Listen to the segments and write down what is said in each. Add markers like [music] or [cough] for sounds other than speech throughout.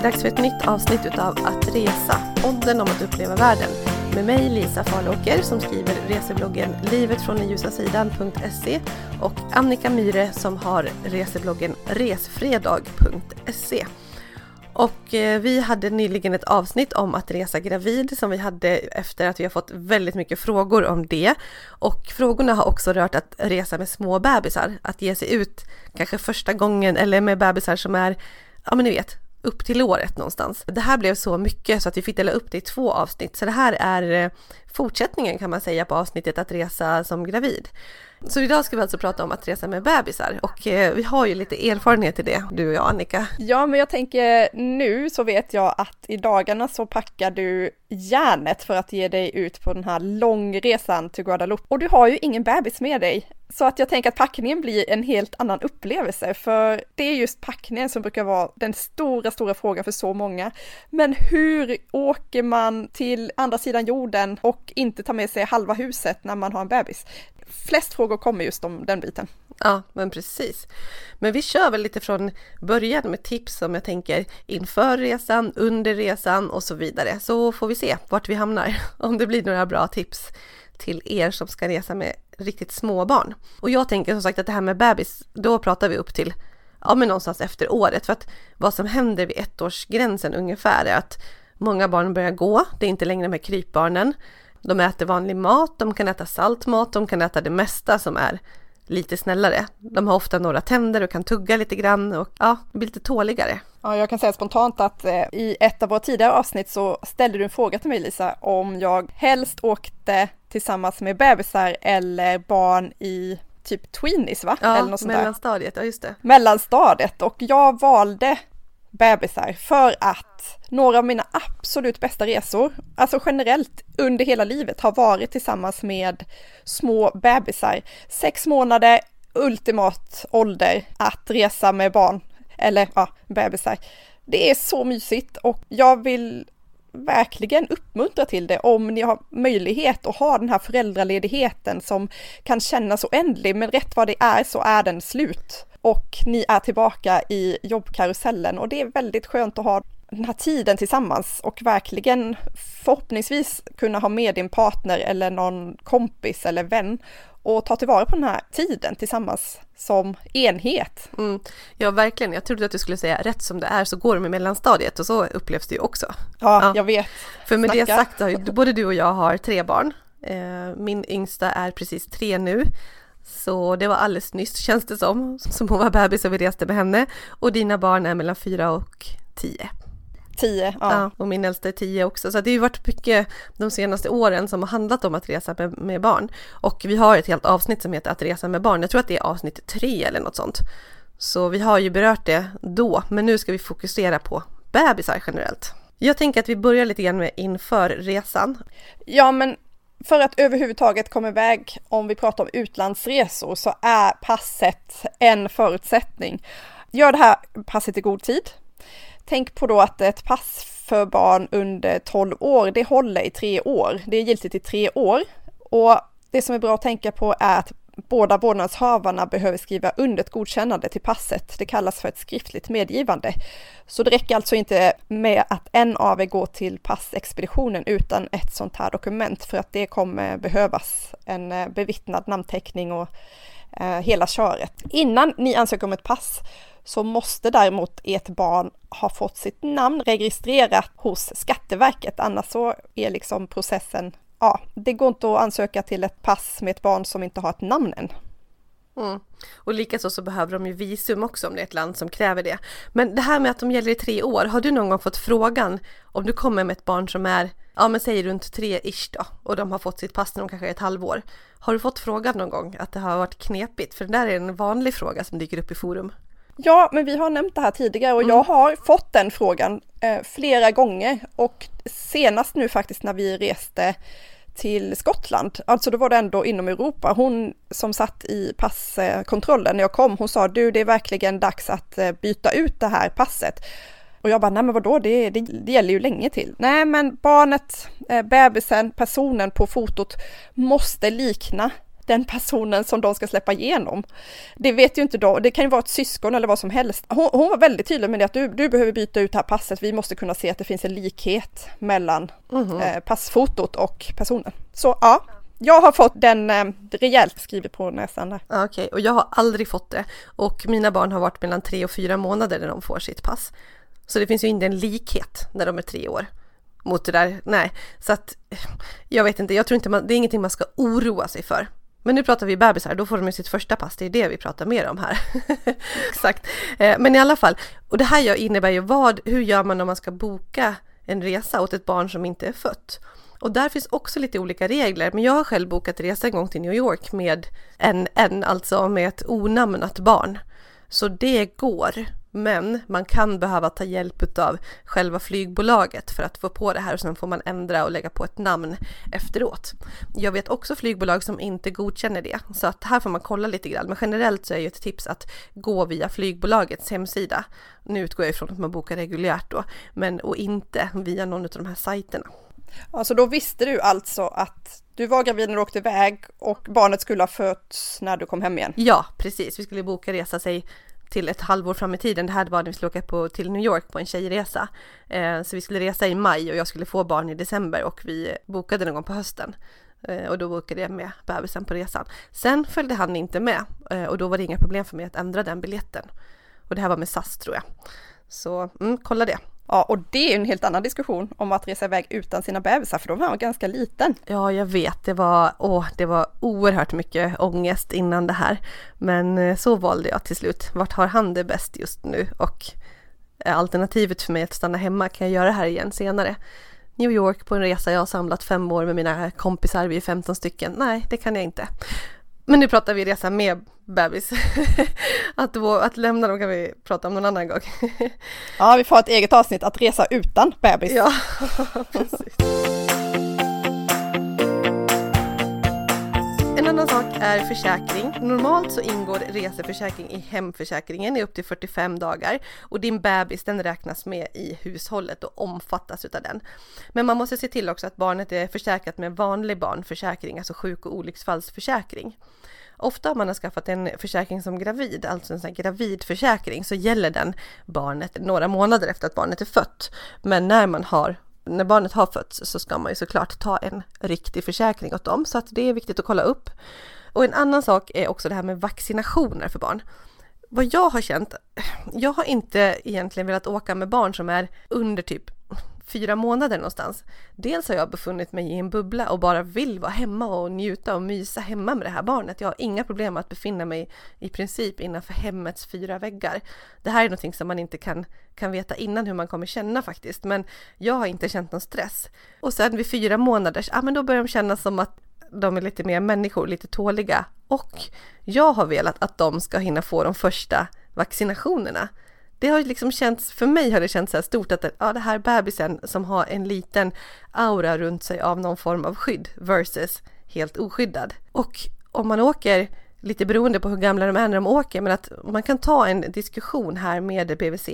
är dags för ett nytt avsnitt utav Att resa, podden om att uppleva världen. Med mig Lisa Farlåker som skriver resebloggen livetfråndenljusasidan.se och Annika Myre som har resebloggen resfredag.se. Och eh, vi hade nyligen ett avsnitt om att resa gravid som vi hade efter att vi har fått väldigt mycket frågor om det. Och frågorna har också rört att resa med små bebisar, att ge sig ut kanske första gången eller med bebisar som är, ja men ni vet, upp till året någonstans. Det här blev så mycket så att vi fick dela upp det i två avsnitt. Så det här är eh, fortsättningen kan man säga på avsnittet att resa som gravid. Så idag ska vi alltså prata om att resa med bebisar och eh, vi har ju lite erfarenhet i det, du och jag Annika. Ja, men jag tänker nu så vet jag att i dagarna så packar du järnet för att ge dig ut på den här långresan till Guadeloupe. Och du har ju ingen bebis med dig. Så att jag tänker att packningen blir en helt annan upplevelse, för det är just packningen som brukar vara den stora, stora frågan för så många. Men hur åker man till andra sidan jorden och inte tar med sig halva huset när man har en bebis? Flest frågor kommer just om den biten. Ja, men precis. Men vi kör väl lite från början med tips som jag tänker inför resan, under resan och så vidare. Så får vi se vart vi hamnar, [laughs] om det blir några bra tips till er som ska resa med riktigt små barn. Och jag tänker som sagt att det här med bebis, då pratar vi upp till ja, men någonstans efter året. För att vad som händer vid ettårsgränsen ungefär är att många barn börjar gå, det är inte längre med krypbarnen. De äter vanlig mat, de kan äta saltmat, de kan äta det mesta som är lite snällare. De har ofta några tänder och kan tugga lite grann och ja, blir lite tåligare. Ja, jag kan säga spontant att eh, i ett av våra tidigare avsnitt så ställde du en fråga till mig Lisa om jag helst åkte tillsammans med bebisar eller barn i typ tweenies va? Ja, eller något sånt mellanstadiet, ja just det. Mellanstadiet och jag valde bebisar för att några av mina absolut bästa resor, alltså generellt under hela livet, har varit tillsammans med små bebisar. Sex månader, ultimat ålder att resa med barn, eller ja, bebisar. Det är så mysigt och jag vill verkligen uppmuntra till det om ni har möjlighet att ha den här föräldraledigheten som kan kännas oändlig, men rätt vad det är så är den slut och ni är tillbaka i jobbkarusellen och det är väldigt skönt att ha den här tiden tillsammans och verkligen förhoppningsvis kunna ha med din partner eller någon kompis eller vän och ta tillvara på den här tiden tillsammans som enhet. Mm. Ja, verkligen. Jag trodde att du skulle säga rätt som det är så går de i mellanstadiet och så upplevs det ju också. Ja, ja. jag vet. För med Snacka. det sagt både du och jag har tre barn. Eh, min yngsta är precis tre nu. Så det var alldeles nyss känns det som, som hon var bebis och vi reste med henne. Och dina barn är mellan fyra och tio. Tio, ja. ja. Och min äldsta är tio också. Så det har ju varit mycket de senaste åren som har handlat om att resa med, med, barn. Och vi har ett helt avsnitt som heter att resa med barn. Jag tror att det är avsnitt tre eller något sånt. Så vi har ju berört det då, men nu ska vi fokusera på bebisar generellt. Jag tänker att vi börjar lite grann med inför resan. Ja, men för att överhuvudtaget komma iväg, om vi pratar om utlandsresor, så är passet en förutsättning. Gör det här passet i god tid. Tänk på då att ett pass för barn under 12 år, det håller i tre år. Det är giltigt i tre år. Och det som är bra att tänka på är att båda vårdnadshavarna behöver skriva under ett godkännande till passet. Det kallas för ett skriftligt medgivande. Så det räcker alltså inte med att en av er går till passexpeditionen utan ett sånt här dokument för att det kommer behövas en eh, bevittnad namnteckning och eh, hela köret. Innan ni ansöker om ett pass så måste däremot ert barn ha fått sitt namn registrerat hos Skatteverket, annars så är liksom processen ja, det går inte att ansöka till ett pass med ett barn som inte har ett namn än. Mm. Och likaså så behöver de ju visum också om det är ett land som kräver det. Men det här med att de gäller i tre år, har du någon gång fått frågan om du kommer med ett barn som är, ja men säg runt tre ish då, och de har fått sitt pass när de kanske är ett halvår. Har du fått frågan någon gång att det har varit knepigt? För det där är en vanlig fråga som dyker upp i forum. Ja, men vi har nämnt det här tidigare och mm. jag har fått den frågan eh, flera gånger och senast nu faktiskt när vi reste till Skottland, alltså då var det ändå inom Europa. Hon som satt i passkontrollen när jag kom, hon sa du det är verkligen dags att eh, byta ut det här passet. Och jag bara, nej men vadå, det, det, det gäller ju länge till. Nej men barnet, eh, bebisen, personen på fotot måste likna den personen som de ska släppa igenom. Det vet ju inte de, det kan ju vara ett syskon eller vad som helst. Hon, hon var väldigt tydlig med det att du, du behöver byta ut det här passet, vi måste kunna se att det finns en likhet mellan mm. eh, passfotot och personen. Så ja, jag har fått den eh, rejält skrivet på näsan där. Okej, okay. och jag har aldrig fått det. Och mina barn har varit mellan tre och fyra månader när de får sitt pass. Så det finns ju inte en likhet när de är tre år mot det där. Nej, så att jag vet inte, jag tror inte man, det är ingenting man ska oroa sig för. Men nu pratar vi bebisar, då får de ju sitt första pass, det är det vi pratar mer om här. [laughs] Exakt. Eh, men i alla fall, och det här innebär ju vad, hur gör man om man ska boka en resa åt ett barn som inte är fött? Och där finns också lite olika regler, men jag har själv bokat resa en gång till New York med en, en alltså med ett onamnat barn. Så det går, men man kan behöva ta hjälp av själva flygbolaget för att få på det här och sen får man ändra och lägga på ett namn efteråt. Jag vet också flygbolag som inte godkänner det, så att här får man kolla lite grann. Men generellt så är ju ett tips att gå via flygbolagets hemsida. Nu utgår jag ifrån att man bokar reguljärt då, men och inte via någon av de här sajterna. Ja, så då visste du alltså att du var gravid när du åkte iväg och barnet skulle ha fötts när du kom hem igen? Ja, precis. Vi skulle boka resa sig till ett halvår fram i tiden. Det här var när vi skulle åka på, till New York på en tjejresa. Eh, så vi skulle resa i maj och jag skulle få barn i december och vi bokade någon gång på hösten. Eh, och då bokade jag med bebisen på resan. Sen följde han inte med eh, och då var det inga problem för mig att ändra den biljetten. Och det här var med SAS tror jag. Så mm, kolla det. Ja, och det är en helt annan diskussion om att resa iväg utan sina bebisar, för då var han ganska liten. Ja, jag vet. Det var, åh, det var oerhört mycket ångest innan det här. Men eh, så valde jag till slut. Vart har han det bäst just nu? Och är alternativet för mig att stanna hemma, kan jag göra det här igen senare? New York på en resa jag har samlat fem år med mina kompisar, vi är 15 stycken. Nej, det kan jag inte. Men nu pratar vi resa med bebis. [laughs] att, att lämna dem kan vi prata om någon annan gång. ja, vi får ett eget avsnitt att resa utan bebis. Ja, [laughs] precis. Annan sak är försäkring. Normalt så ingår reseförsäkring i hemförsäkringen i upp till 45 dagar och din bebis den räknas med i hushållet och omfattas utav den. Men man måste se till också att barnet är försäkrat med vanlig barnförsäkring, alltså sjuk och olycksfallsförsäkring. Ofta om man har skaffat en försäkring som gravid, alltså en sån här gravidförsäkring, så gäller den barnet några månader efter att barnet är fött. Men när man har när barnet har fötts så ska man ju såklart ta en riktig försäkring åt dem, så att det är viktigt att kolla upp. Och en annan sak är också det här med vaccinationer för barn. Vad jag har känt, jag har inte egentligen velat åka med barn som är under typ fyra månader någonstans. Dels har jag befunnit mig i en bubbla och bara vill vara hemma och njuta och mysa hemma med det här barnet. Jag har inga problem att befinna mig i princip innanför hemmets fyra väggar. Det här är någonting som man inte kan, kan veta innan hur man kommer känna faktiskt, men jag har inte känt någon stress. Och sen vid fyra månader, ja men då börjar de känna som att de är lite mer människor, lite tåliga och jag har velat att de ska hinna få de första vaccinationerna det har liksom känts, för mig har det känts så här stort att ja, det här bebisen som har en liten aura runt sig av någon form av skydd versus helt oskyddad. Och om man åker, lite beroende på hur gamla de är när de åker, men att man kan ta en diskussion här med BVC.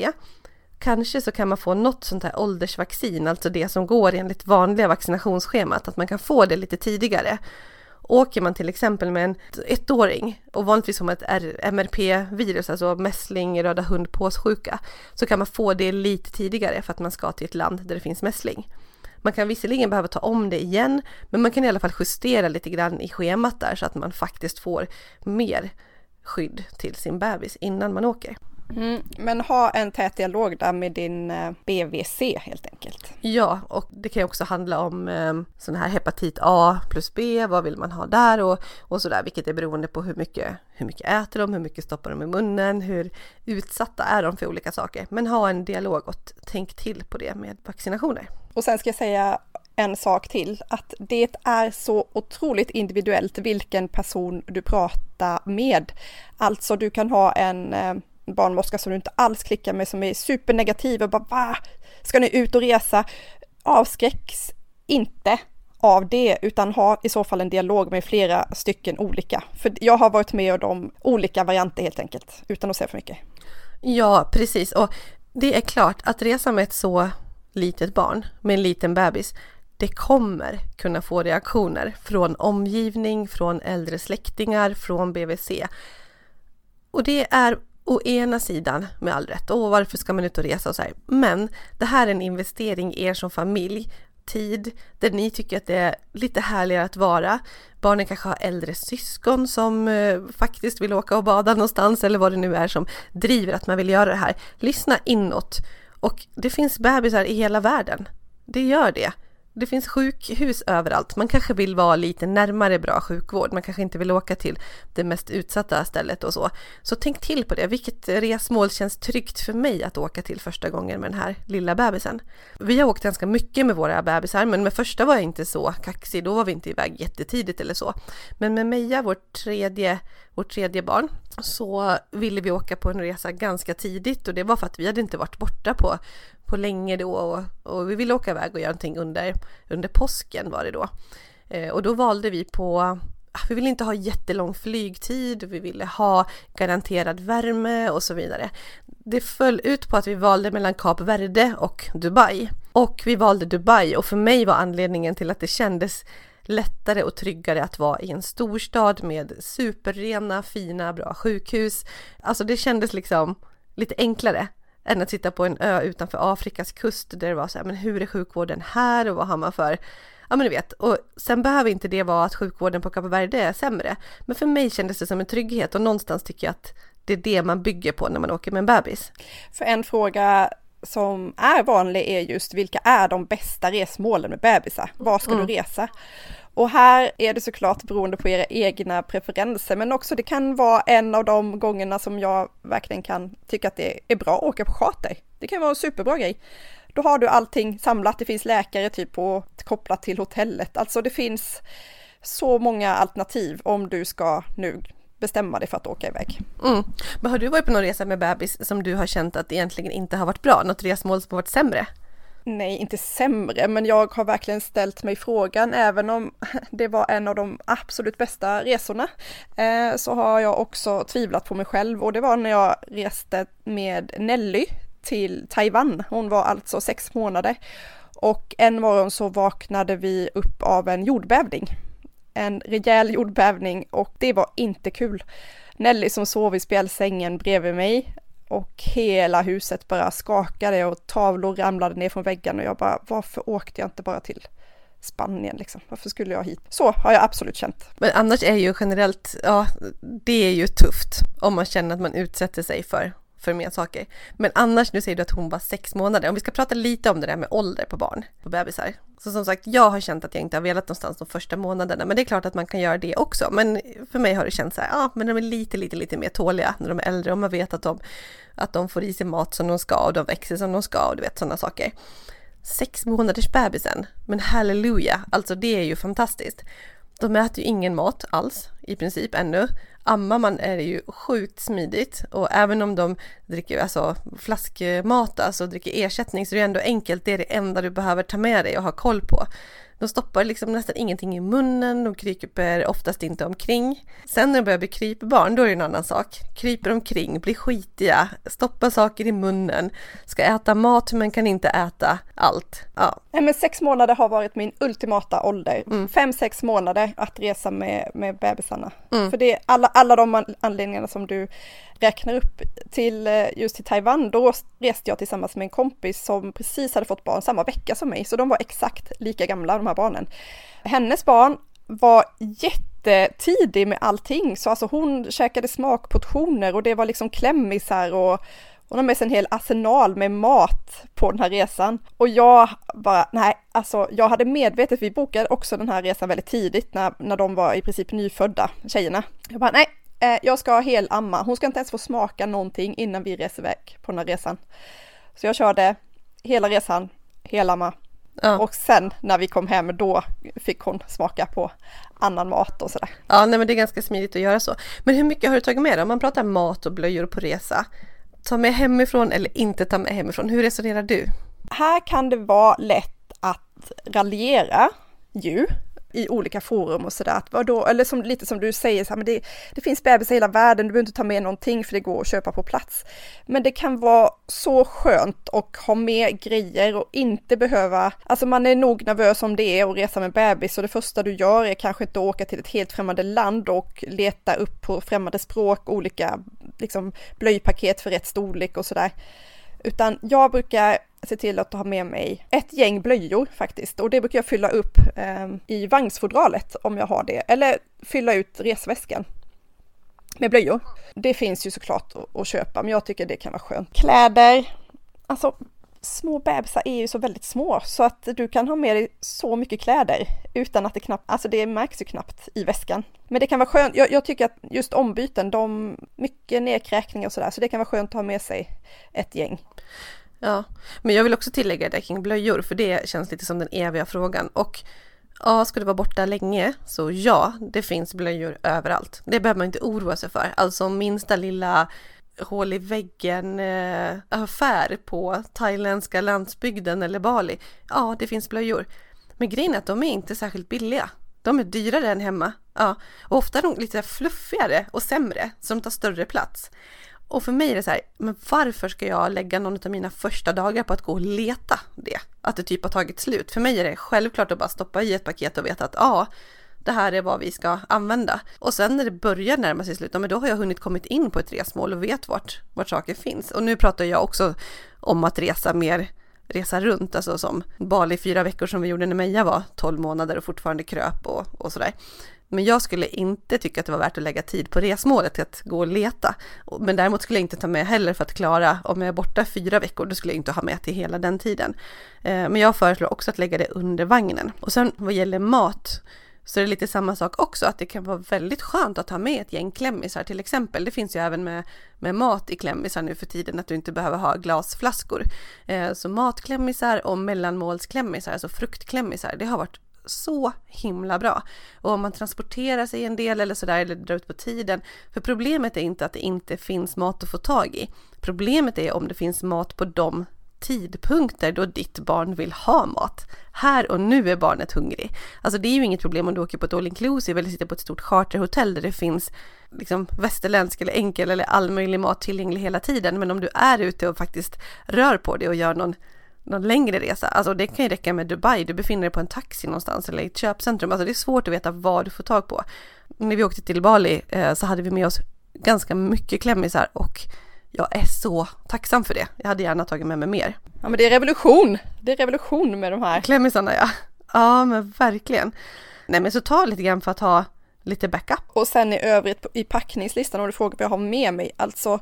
Kanske så kan man få något sånt här åldersvaccin, alltså det som går enligt vanliga vaccinationsschemat, att man kan få det lite tidigare. Åker man till exempel med en ettåring och vanligtvis som ett MRP-virus, alltså mässling, röda hund, påssjuka, så kan man få det lite tidigare för att man ska till ett land där det finns mässling. Man kan visserligen behöva ta om det igen, men man kan i alla fall justera lite grann i schemat där så att man faktiskt får mer skydd till sin bebis innan man åker. Mm, men ha en tät dialog där med din eh, BVC helt enkelt. Ja, och det kan ju också handla om eh, sån här hepatit A plus B, vad vill man ha där och, och sådär, vilket är beroende på hur mycket, hur mycket äter de, hur mycket stoppar de i munnen, hur utsatta är de för olika saker. Men ha en dialog och tänk till på det med vaccinationer. Och sen ska jag säga en sak till, att det är så otroligt individuellt vilken person du pratar med. Alltså du kan ha en eh, barnmorska som du inte alls klickar med, som är supernegativ och bara va? Ska ni ut och resa? Avskräcks inte av det, utan ha i så fall en dialog med flera stycken olika. För jag har varit med om olika varianter helt enkelt, utan att säga för mycket. Ja, precis. Och det är klart att resa med ett så litet barn, med en liten bebis, det kommer kunna få reaktioner från omgivning, från äldre släktingar, från BVC. Och det är å ena sidan med all rätt, och varför ska man ut och resa och så här. Men det här är en investering i er som familj, tid där ni tycker att det är lite härligare att vara. Barnen kanske har äldre syskon som eh, faktiskt vill åka och bada någonstans eller vad det nu är som driver att man vill göra det här. Lyssna inåt och det finns bebisar i hela världen. Det gör det. Det finns sjukhus överallt. Man kanske vill vara lite närmare bra sjukvård. Man kanske inte vill åka till det mest utsatta stället och så. Så tänk till på det. Vilket resmål känns tryggt för mig att åka till första gången med den här lilla bebisen? Vi har åkt ganska mycket med våra bebisar, men med första var jag inte så kaxig. Då var vi inte iväg jättetidigt eller så. Men med Meja, vårt tredje, vårt tredje barn, så ville vi åka på en resa ganska tidigt och det var för att vi hade inte varit borta på på länge då och, och, vi ville åka iväg och göra någonting under, under påsken var det då. Eh, och då valde vi på ah, vi ville inte ha jättelång flygtid, vi ville ha garanterad värme och så vidare. Det föll ut på att vi valde mellan Kap Verde och Dubai. Och vi valde Dubai och för mig var anledningen till att det kändes lättare och tryggare att vara i en storstad med superrena, fina, bra sjukhus. Alltså det kändes liksom lite enklare än att sitta på en ö utanför Afrikas kust där det var så här, men hur är sjukvården här och vad har man för Ja men du vet, och sen behöver inte det vara att sjukvården på Kapa Verde är sämre. Men för mig kändes det som en trygghet och någonstans tycker jag att det är det man bygger på när man åker med en bebis. För en fråga som är vanlig är just vilka är de bästa resmålen med bebisar? Var ska mm. du resa? Och här är det såklart beroende på era egna preferenser, men också det kan vara en av de gångerna som jag verkligen kan tycka att det är bra att åka på charter. Det kan vara en superbra grej. Då har du allting samlat, det finns läkare typ på, kopplat till hotellet, alltså det finns så många alternativ om du ska nu bestämma dig för att åka iväg. Mm. Men har du varit på någon resa med bebis som du har känt att egentligen inte har varit bra? Något resmål som har varit sämre? Nej, inte sämre, men jag har verkligen ställt mig frågan, även om [laughs] det var en av de absolut bästa resorna, eh, så har jag också tvivlat på mig själv och det var när jag reste med Nelly till Taiwan. Hon var alltså sex månader och en morgon så vaknade vi upp av en jordbävning. En rejäl jordbävning och det var inte kul. Nelly som sov i spjälsängen bredvid mig och hela huset bara skakade och tavlor ramlade ner från väggen och jag bara, varför åkte jag inte bara till Spanien liksom? Varför skulle jag hit? Så har jag absolut känt. Men annars är ju generellt, ja, det är ju tufft om man känner att man utsätter sig för för mer saker. Men annars, nu säger du att hon var sex månader. Om vi ska prata lite om det där med ålder på barn, på bebisar. Så som sagt, jag har känt att jag inte har velat någonstans de första månaderna, men det är klart att man kan göra det också. Men för mig har det känts så här, ja, men de är lite, lite, lite mer tåliga när de är äldre och man vet att de, att de får i sig mat som de ska och de växer som de ska och du vet sådana saker. Sex månaders bebisen, men halleluja, alltså det är ju fantastiskt. De äter ju ingen mat alls i princip ännu ammar man är det ju sjukt smidigt och även om de dricker alltså flaskmat, alltså dricker ersättning så är det ändå enkelt, det är det enda du behöver ta med dig och ha koll på. De stoppar liksom nästan ingenting i munnen, de kryper oftast inte omkring. Sen när de börjar bli krypbarn, då är det en annan sak. Kryper omkring, blir skitiga, stoppar saker i munnen, ska äta mat men kan inte äta allt. Ja. Nej, men sex månader har varit min ultimata ålder. Mm. Fem, sex månader att resa med, med bebisarna. Mm. För det är alla, alla de anledningarna som du räknar upp till eh, just till Taiwan, då reste jag tillsammans med en kompis som precis hade fått barn samma vecka som mig, så de var exakt lika gamla de här barnen. Hennes barn var jättetidig med allting, så alltså hon käkade smakportioner och det var liksom klämmisar och hon har med sig en hel arsenal med mat på den här resan. Och jag bara, nej, alltså jag hade medvetet, vi bokade också den här resan väldigt tidigt när, när de var i princip nyfödda, tjejerna. Jag bara, nej, eh, jag ska hel amma. Hon ska inte ens få smaka någonting innan vi reser iväg på den här resan. Så jag körde hela resan, helamma. Ja. Och sen när vi kom hem då fick hon smaka på annan mat och sådär. Ja, nej men det är ganska smidigt att göra så. Men hur mycket har du tagit med dig? Om man pratar mat och blöjor på resa. Ta med hemifrån eller inte ta med hemifrån. Hur resonerar du? Här kan det vara lätt att raljera ju i olika forum och sådär. Eller som, lite som du säger, så här, men det, det finns bebisar i hela världen, du behöver inte ta med någonting för det går att köpa på plats. Men det kan vara så skönt att ha med grejer och inte behöva, alltså man är nog nervös om det är att resa med bebis och det första du gör är kanske inte att åka till ett helt främmande land och leta upp på främmande språk olika liksom, blöjpaket för rätt storlek och sådär. Utan jag brukar se till att ha med mig ett gäng blöjor faktiskt och det brukar jag fylla upp eh, i vagnsfodralet om jag har det eller fylla ut resväskan med blöjor. Det finns ju såklart att köpa men jag tycker det kan vara skönt. Kläder, alltså små bebisar är ju så väldigt små så att du kan ha med dig så mycket kläder utan att det knappt, alltså det märks ju knappt i väskan. Men det kan vara skönt, jag, jag tycker att just ombyten, de, mycket nedkräkningar och sådär, så det kan vara skönt att ha med sig ett gäng. Ja, men jag vill också tillägga det kring blöjor, för det känns lite som den eviga frågan. Och ja, ska du vara borta länge, så ja, det finns blöjor överallt. Det behöver man inte oroa sig för. Alltså minsta lilla hål i väggen eh, affär på thailändska landsbygden eller Bali. Ja, det finns blöjor. Men grejen är att de är inte särskilt billiga. De är dyrare än hemma. Ja, och ofta är de lite fluffigare och sämre, så de tar större plats. Och för mig är det så här, men varför ska jag lägga någon av mina första dagar på att gå och leta det? Att det typ har tagit slut. För mig är det självklart att bara stoppa i ett paket och veta att ja, det här är vad vi ska använda. Och sen när det börjar närma sig slut, men då har jag hunnit kommit in på ett resmål och vet vart, vart saker finns. Och nu pratar jag också om att resa mer resa runt, alltså som Bali fyra veckor som vi gjorde när Meja var 12 månader och fortfarande kröp och, och sådär. Men jag skulle inte tycka att det var värt att lägga tid på resmålet till att gå och leta. Men däremot skulle jag inte ta med heller för att klara, om jag är borta fyra veckor, då skulle jag inte ha med till hela den tiden. Eh, men jag föreslår också att lägga det under vagnen. Och sen vad gäller mat, så det är lite samma sak också, att det kan vara väldigt skönt att ha med ett gäng klämmisar till exempel. Det finns ju även med, med mat i klämmisar nu för tiden, att du inte behöver ha glasflaskor. Eh, så matklämmisar och mellanmålsklämmisar, alltså fruktklämmisar, det har varit så himla bra. Och om man transporterar sig en del eller sådär eller drar ut på tiden. För problemet är inte att det inte finns mat att få tag i. Problemet är om det finns mat på de tidpunkter då ditt barn vill ha mat. Här och nu är barnet hungrig. Alltså det är ju inget problem om du åker på ett all inclusive eller sitter på ett stort charterhotell där det finns liksom västerländsk eller enkel eller all möjlig mat tillgänglig hela tiden. Men om du är ute och faktiskt rör på dig och gör någon någon längre resa. Alltså det kan ju räcka med Dubai, du befinner dig på en taxi någonstans eller i ett köpcentrum. Alltså det är svårt att veta vad du får tag på. När vi åkte till Bali eh, så hade vi med oss ganska mycket klämmisar och jag är så tacksam för det. Jag hade gärna tagit med mig mer. Ja men det är revolution. Det är revolution med de här. Klämmisarna ja. Ja men verkligen. Nej men så ta lite grann för att ha lite backup. Och sen i övrigt i packningslistan om du frågar vad jag har med mig. Alltså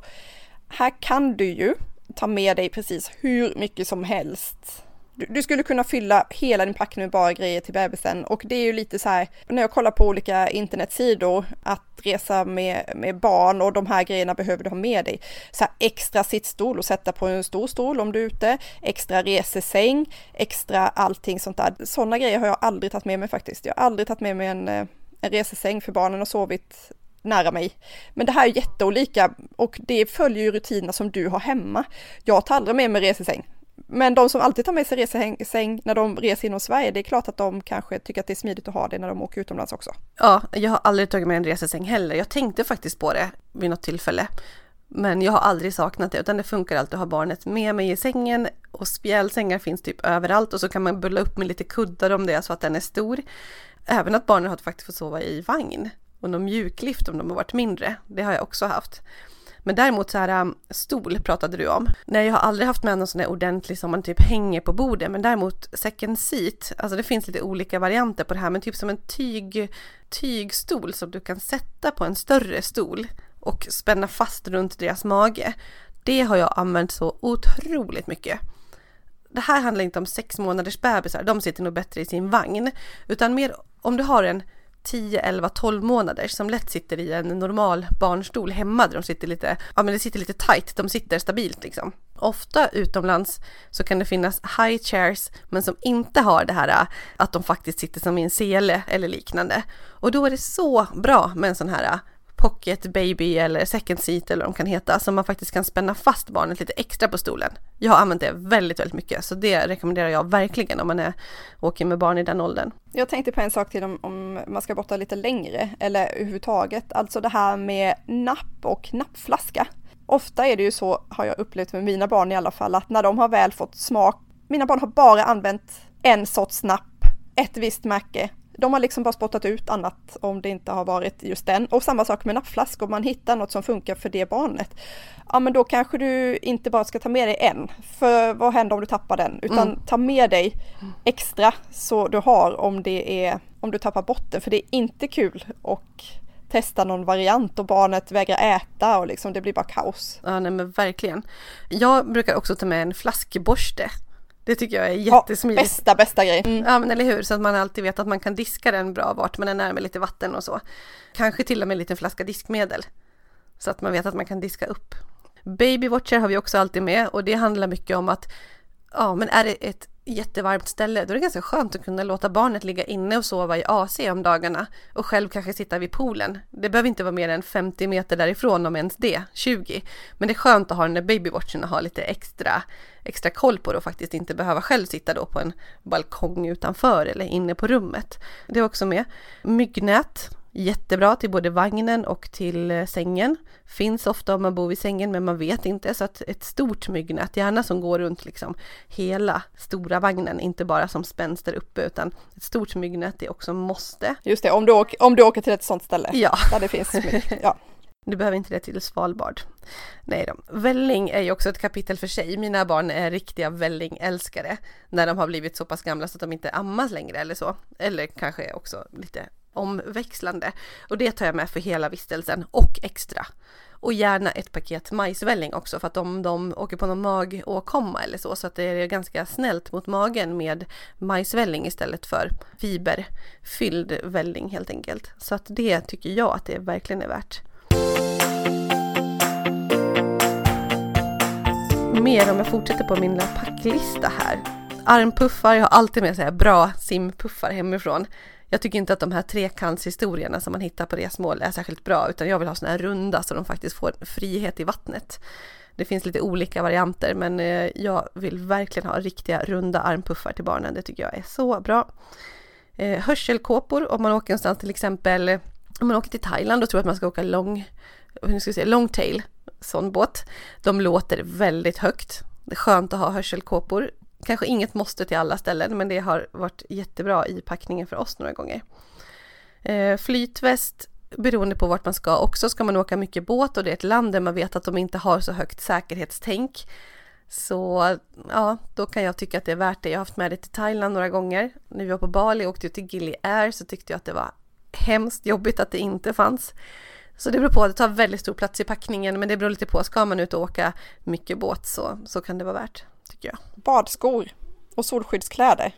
här kan du ju ta med dig precis hur mycket som helst. Du, du, skulle kunna fylla hela din packning med bara grejer till bebisen och det är ju lite så här när jag kollar på olika internetsidor att resa med, med barn och de här grejerna behöver du ha med dig. Så här extra sittstol och sätta på en stor stol om du är ute, extra resesäng, extra allting sånt där. Sådana grejer har jag aldrig tagit med mig faktiskt. Jag har aldrig tagit med mig en, eh, en resesäng för barnen har sovit nära mig. Men det här är jätteolika och det följer ju rutinerna som du har hemma. Jag tar aldrig med mig resesäng. Men de som alltid tar med sig resesäng när de reser inom Sverige, det är klart att de kanske tycker att det är smidigt att ha det när de åker utomlands också. Ja, jag har aldrig tagit med en resesäng heller. Jag tänkte faktiskt på det vid något tillfälle. Men jag har aldrig saknat det, utan det funkar alltid att ha barnet med mig i sängen och spjälsängar finns typ överallt och så kan man bulla upp med lite kuddar om det är så att den är stor. Även att barnen har faktiskt fått sova i vagn och någon mjuklift om de har varit mindre. Det har jag också haft. Men däremot så här ähm, stol pratade du om. Nej, jag har aldrig haft med någon sån där ordentlig som man typ hänger på bordet, men däremot second seat, alltså det finns lite olika varianter på det här, men typ som en tyg, tygstol som du kan sätta på en större stol och spänna fast runt deras mage. Det har jag använt så otroligt mycket. Det här handlar inte om sex månaders bebisar, de sitter nog bättre i sin vagn, utan mer om du har en 10, 11, 12 månader som lätt sitter i en normal barnstol hemma där de sitter lite, ja men det sitter lite tight, de sitter stabilt liksom. Ofta utomlands så kan det finnas high chairs men som inte har det här äh, att de faktiskt sitter som i en sele eller liknande. Och då är det så bra med en sån här äh, pocket baby eller second seat eller vad de kan heta, som man faktiskt kan spänna fast barnet lite extra på stolen. Jag har använt det väldigt, väldigt mycket, så det rekommenderar jag verkligen om man är, åker med barn i den åldern. Jag tänkte på en sak till om, om man ska borta lite längre eller överhuvudtaget, alltså det här med napp och nappflaska. Ofta är det ju så, har jag upplevt med mina barn i alla fall, att när de har väl fått smak, mina barn har bara använt en sorts napp, ett visst märke de har liksom bara spottat ut annat om det inte har varit just den. Och samma sak med nappflaskor, om man hittar något som funkar för det barnet. Ja men då kanske du inte bara ska ta med dig en, för vad händer om du tappar den? Utan mm. ta med dig extra så du har om det är, om du tappar bort den, för det är inte kul och testa någon variant och barnet vägrar äta och liksom det blir bara kaos. Ja nej men verkligen. Jag brukar också ta med en flaskborste det tycker jag är jättesmidigt. Ja, bästa, bästa grej. Mm. Ja men eller hur, så att man alltid vet att man kan diska den bra vart man är med lite vatten och så. Kanske till och med en liten flaska diskmedel. Så att man vet att man kan diska upp. Babywatcher har vi också alltid med och det handlar mycket om att ja men är det ett jättevarmt ställe, då är det ganska skönt att kunna låta barnet ligga inne och sova i AC om dagarna och själv kanske sitta vid poolen. Det behöver inte vara mer än 50 meter därifrån om ens det, 20. Men det är skönt att ha den där babywatchen och ha lite extra, extra koll på det och faktiskt inte behöva själv sitta då på en balkong utanför eller inne på rummet. Det är också med. Myggnät Jättebra till både vagnen och till eh, sängen. Finns ofta om man bor vid sängen men man vet inte så att ett stort myggnät, gärna som går runt liksom hela stora vagnen, inte bara som spänns där uppe utan ett stort myggnät är också måste. Just det, om du, åker, om du åker till ett sånt ställe ja. där det finns mygg. Ja. [laughs] Du behöver inte det till Svalbard. Nej då. Välling är ju också ett kapitel för sig. Mina barn är riktiga vällingälskare när de har blivit så pass gamla så att de inte ammas längre eller så. Eller kanske också lite omväxlande. Och det tar jag med för hela vistelsen och extra. Och gärna ett paket majsvälling också för att om de åker på någon magåkomma eller så så att det är ganska snällt mot magen med majsvälling istället för fiberfylld välling helt enkelt. Så att det tycker jag att det verkligen är värt. Mer om jag fortsätter på min lilla packlista här. Armpuffar, jag har alltid med sig bra simpuffar hemifrån. Jag tycker inte att de här trekantshistorierna som man hittar på resmål är särskilt bra, utan jag vill ha sådana här runda så de faktiskt får frihet i vattnet. Det finns lite olika varianter, men eh, jag vill verkligen ha riktiga runda armpuffar till barnen. Det tycker jag är så bra. Eh, hörselkåpor om man åker någonstans till exempel, om man åker till Thailand och tror att man ska åka lång, hur ska jag säga, longtail, sån båt. De låter väldigt högt. Det är skönt att ha hörselkåpor. Kanske inget måste till alla ställen, men det har varit jättebra i packningen för oss några gånger. Eh, flytväst beroende på vart man ska också. Ska man åka mycket båt och det är ett land där man vet att de inte har så högt säkerhetstänk. Så ja, då kan jag tycka att det är värt det. Jag har haft med det till Thailand några gånger. När vi var på Bali och åkte till Gili Air så tyckte jag att det var hemskt jobbigt att det inte fanns. Så det beror på, det tar väldigt stor plats i packningen men det beror lite på, ska man ut och åka mycket båt så, så kan det vara värt tycker jag. Badskor och solskyddskläder.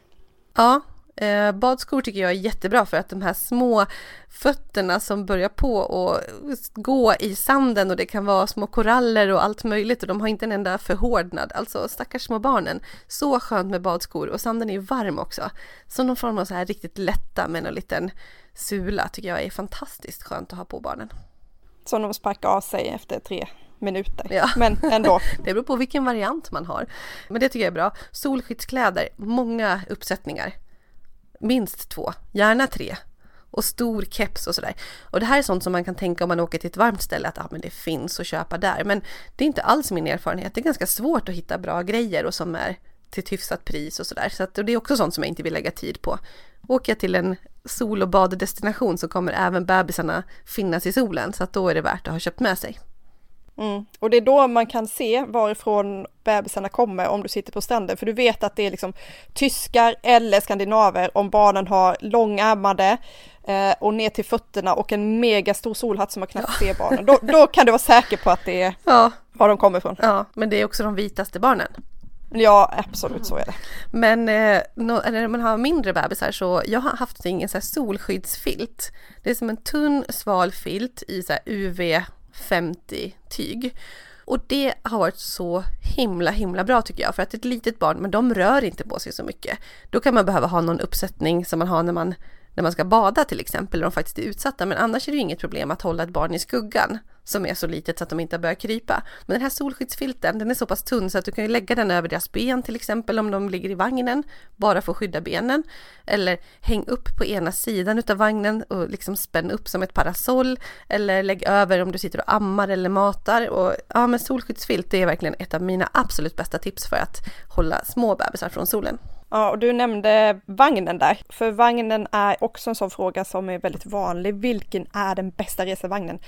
Ja, eh, badskor tycker jag är jättebra för att de här små fötterna som börjar på och gå i sanden och det kan vara små koraller och allt möjligt och de har inte en enda förhårdnad. Alltså stackars små barnen. Så skönt med badskor och sanden är varm också. Så någon form av så här riktigt lätta med någon liten sula tycker jag är fantastiskt skönt att ha på barnen. Som de sparkar av sig efter tre minuter. Ja. Men ändå. [laughs] det beror på vilken variant man har. Men det tycker jag är bra. Solskyddskläder, många uppsättningar. Minst två, gärna tre. Och stor keps och sådär. Och det här är sånt som man kan tänka om man åker till ett varmt ställe att ah, men det finns att köpa där. Men det är inte alls min erfarenhet. Det är ganska svårt att hitta bra grejer och som är till ett hyfsat pris och sådär. Så att, och det är också sånt som jag inte vill lägga tid på. Åker jag till en sol och baddestination så kommer även bebisarna finnas i solen så att då är det värt att ha köpt med sig. Mm. Och det är då man kan se varifrån bebisarna kommer om du sitter på stranden, för du vet att det är liksom tyskar eller skandinaver om barnen har långärmade eh, och ner till fötterna och en mega stor solhatt som man knappt ja. ser barnen. [laughs] Då, då, kan du vara säker på att det är ja. var de kommer ifrån. Ja, men det är också de vitaste barnen. Ja, absolut så är det. Men eh, när man har mindre bebisar så, jag har haft ingen så här solskyddsfilt. Det är som en tunn sval filt i så UV 50 tyg. Och det har varit så himla himla bra tycker jag för att ett litet barn, men de rör inte på sig så mycket. Då kan man behöva ha någon uppsättning som man har när man när man ska bada till exempel, när de faktiskt är utsatta. Men annars är det ju inget problem att hålla ett barn i skuggan som är så litet så att de inte börjar krypa. Men den här solskyddsfilten, den är så pass tunn så att du kan ju lägga den över deras ben till exempel om de ligger i vagnen, bara för att skydda benen. Eller häng upp på ena sidan utav vagnen och liksom spänn upp som ett parasoll. Eller lägg över om du sitter och ammar eller matar. Och ja, men solskyddsfilt det är verkligen ett av mina absolut bästa tips för att hålla små bebisar från solen. Ja, och du nämnde vagnen där, för vagnen är också en sån fråga som är väldigt vanlig. Vilken är den bästa resevagnen?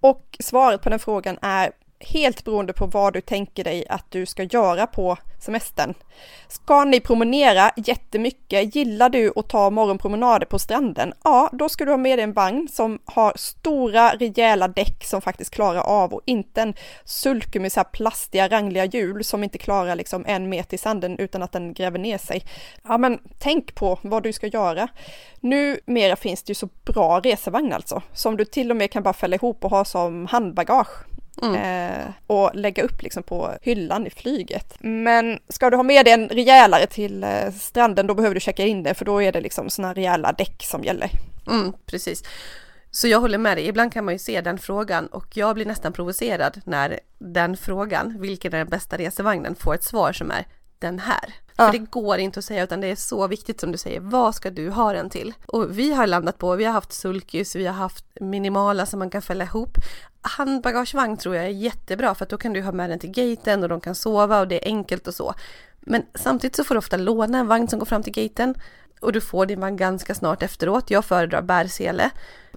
Och svaret på den frågan är helt beroende på vad du tänker dig att du ska göra på semestern. Ska ni promenera jättemycket? Gillar du att ta morgonpromenader på stranden? Ja, då ska du ha med dig en vagn som har stora rejäla däck som faktiskt klarar av och inte en sulke med så här plastiga rangliga hjul som inte klarar liksom en meter i sanden utan att den gräver ner sig. Ja, men tänk på vad du ska göra. Numera finns det ju så bra resevagn alltså, som du till och med kan bara fälla ihop och ha som handbagage. Mm. Eh, och lägga upp liksom på hyllan i flyget. Men ska du ha med dig en rejälare till eh, stranden då behöver du checka in det för då är det liksom sådana rejäla däck som gäller. Mm, precis. Så jag håller med dig, ibland kan man ju se den frågan och jag blir nästan provocerad när den frågan, vilken är den bästa resevagnen, får ett svar som är den här. Ja. För det går inte att säga utan det är så viktigt som du säger, vad ska du ha den till? Och vi har landat på, vi har haft sulkys, vi har haft minimala som man kan fälla ihop. Handbagagevagn tror jag är jättebra för att då kan du ha med den till gaten och de kan sova och det är enkelt och så. Men samtidigt så får du ofta låna en vagn som går fram till gaten och du får din vagn ganska snart efteråt. Jag föredrar bärsele,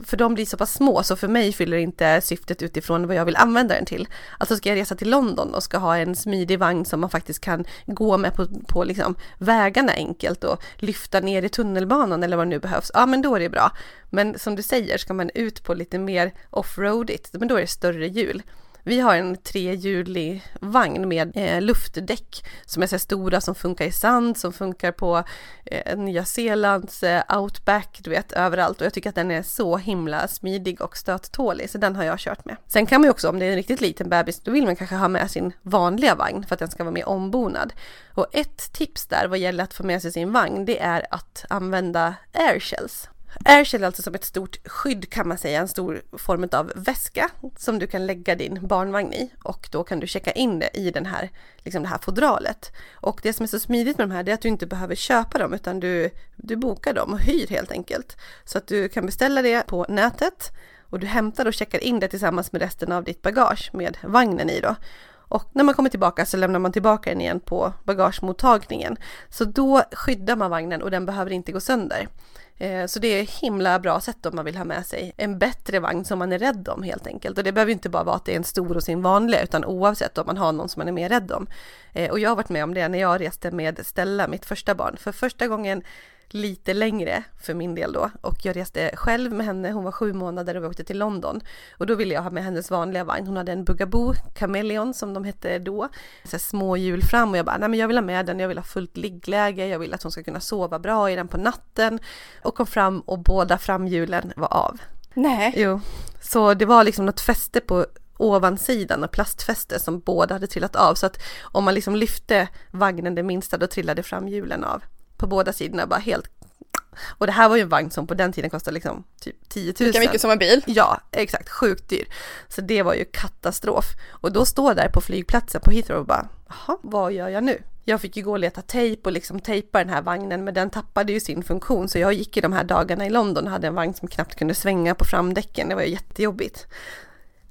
för de blir så pass små så för mig fyller inte syftet utifrån vad jag vill använda den till. Alltså ska jag resa till London och ska ha en smidig vagn som man faktiskt kan gå med på, på liksom vägarna enkelt och lyfta ner i tunnelbanan eller vad det nu behövs, ja men då är det bra. Men som du säger, ska man ut på lite mer offroadigt, men då är det större hjul. Vi har en trehjulig vagn med eh, luftdäck som är så stora som funkar i sand, som funkar på eh, Nya Zeelands eh, outback, du vet överallt och jag tycker att den är så himla smidig och stöttålig så den har jag kört med. Sen kan man ju också om det är en riktigt liten bebis då vill man kanske ha med sin vanliga vagn för att den ska vara mer ombonad. Och ett tips där vad gäller att få med sig sin vagn det är att använda airshells. Airshell är alltså som ett stort skydd kan man säga, en stor form av väska som du kan lägga din barnvagn i och då kan du checka in det i den här, liksom det här fodralet. Och det som är så smidigt med de här är att du inte behöver köpa dem utan du, du bokar dem och hyr helt enkelt. Så att du kan beställa det på nätet och du hämtar och checkar in det tillsammans med resten av ditt bagage med vagnen i då. Och när man kommer tillbaka så lämnar man tillbaka den igen på bagagemottagningen. Så då skyddar man vagnen och den behöver inte gå sönder. Eh, så det är ett himla bra sätt om man vill ha med sig en bättre vagn som man är rädd om helt enkelt. Och det behöver inte bara vara att det är en stor och sin vanliga utan oavsett om man har någon som man är mer rädd om. Eh, och jag har varit med om det när jag reste med Stella, mitt första barn. För första gången lite längre för min del då. Och jag reste själv med henne, hon var sju månader och vi åkte till London. Och då ville jag ha med hennes vanliga vagn, hon hade en Bugaboo Chameleon som de hette då, så små hjul fram och jag bara, nej men jag vill ha med den, jag vill ha fullt liggläge, jag vill att hon ska kunna sova bra i den på natten. Och kom fram och båda framhjulen var av. Nej. Jo, så det var liksom något fäste på ovansidan och plastfäste som båda hade trillat av. Så att om man liksom lyfte vagnen det minsta då trillade framhjulen av på båda sidorna, bara helt och det här var ju en vagn som på den tiden kostade liksom typ 10 000. Lika mycket som en bil? Ja, exakt, sjukt dyr. Så det var ju katastrof. Och då står där på flygplatsen på Heathrow och bara, jaha, vad gör jag nu? Jag fick ju gå och leta tejp och liksom tejpa den här vagnen, men den tappade ju sin funktion. Så jag gick i de här dagarna i London och hade en vagn som knappt kunde svänga på framdäcken. Det var ju jättejobbigt.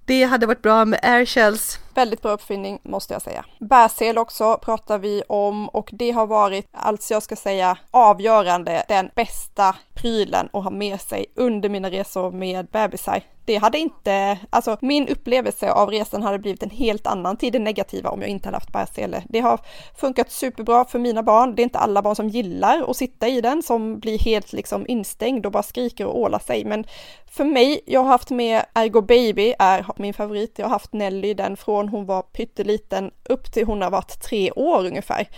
Det hade varit bra med airshells. Väldigt bra uppfinning måste jag säga. Bärsel också pratar vi om och det har varit, alltså jag ska säga avgörande, den bästa prylen att ha med sig under mina resor med bebisar det hade inte, alltså min upplevelse av resan hade blivit en helt annan till det negativa om jag inte hade haft bärsele. Det har funkat superbra för mina barn. Det är inte alla barn som gillar att sitta i den, som blir helt liksom instängd och bara skriker och ålar sig. Men för mig, jag har haft med Ergo Baby, är min favorit. Jag har haft Nelly, den från hon var pytteliten upp till hon har varit tre år ungefär.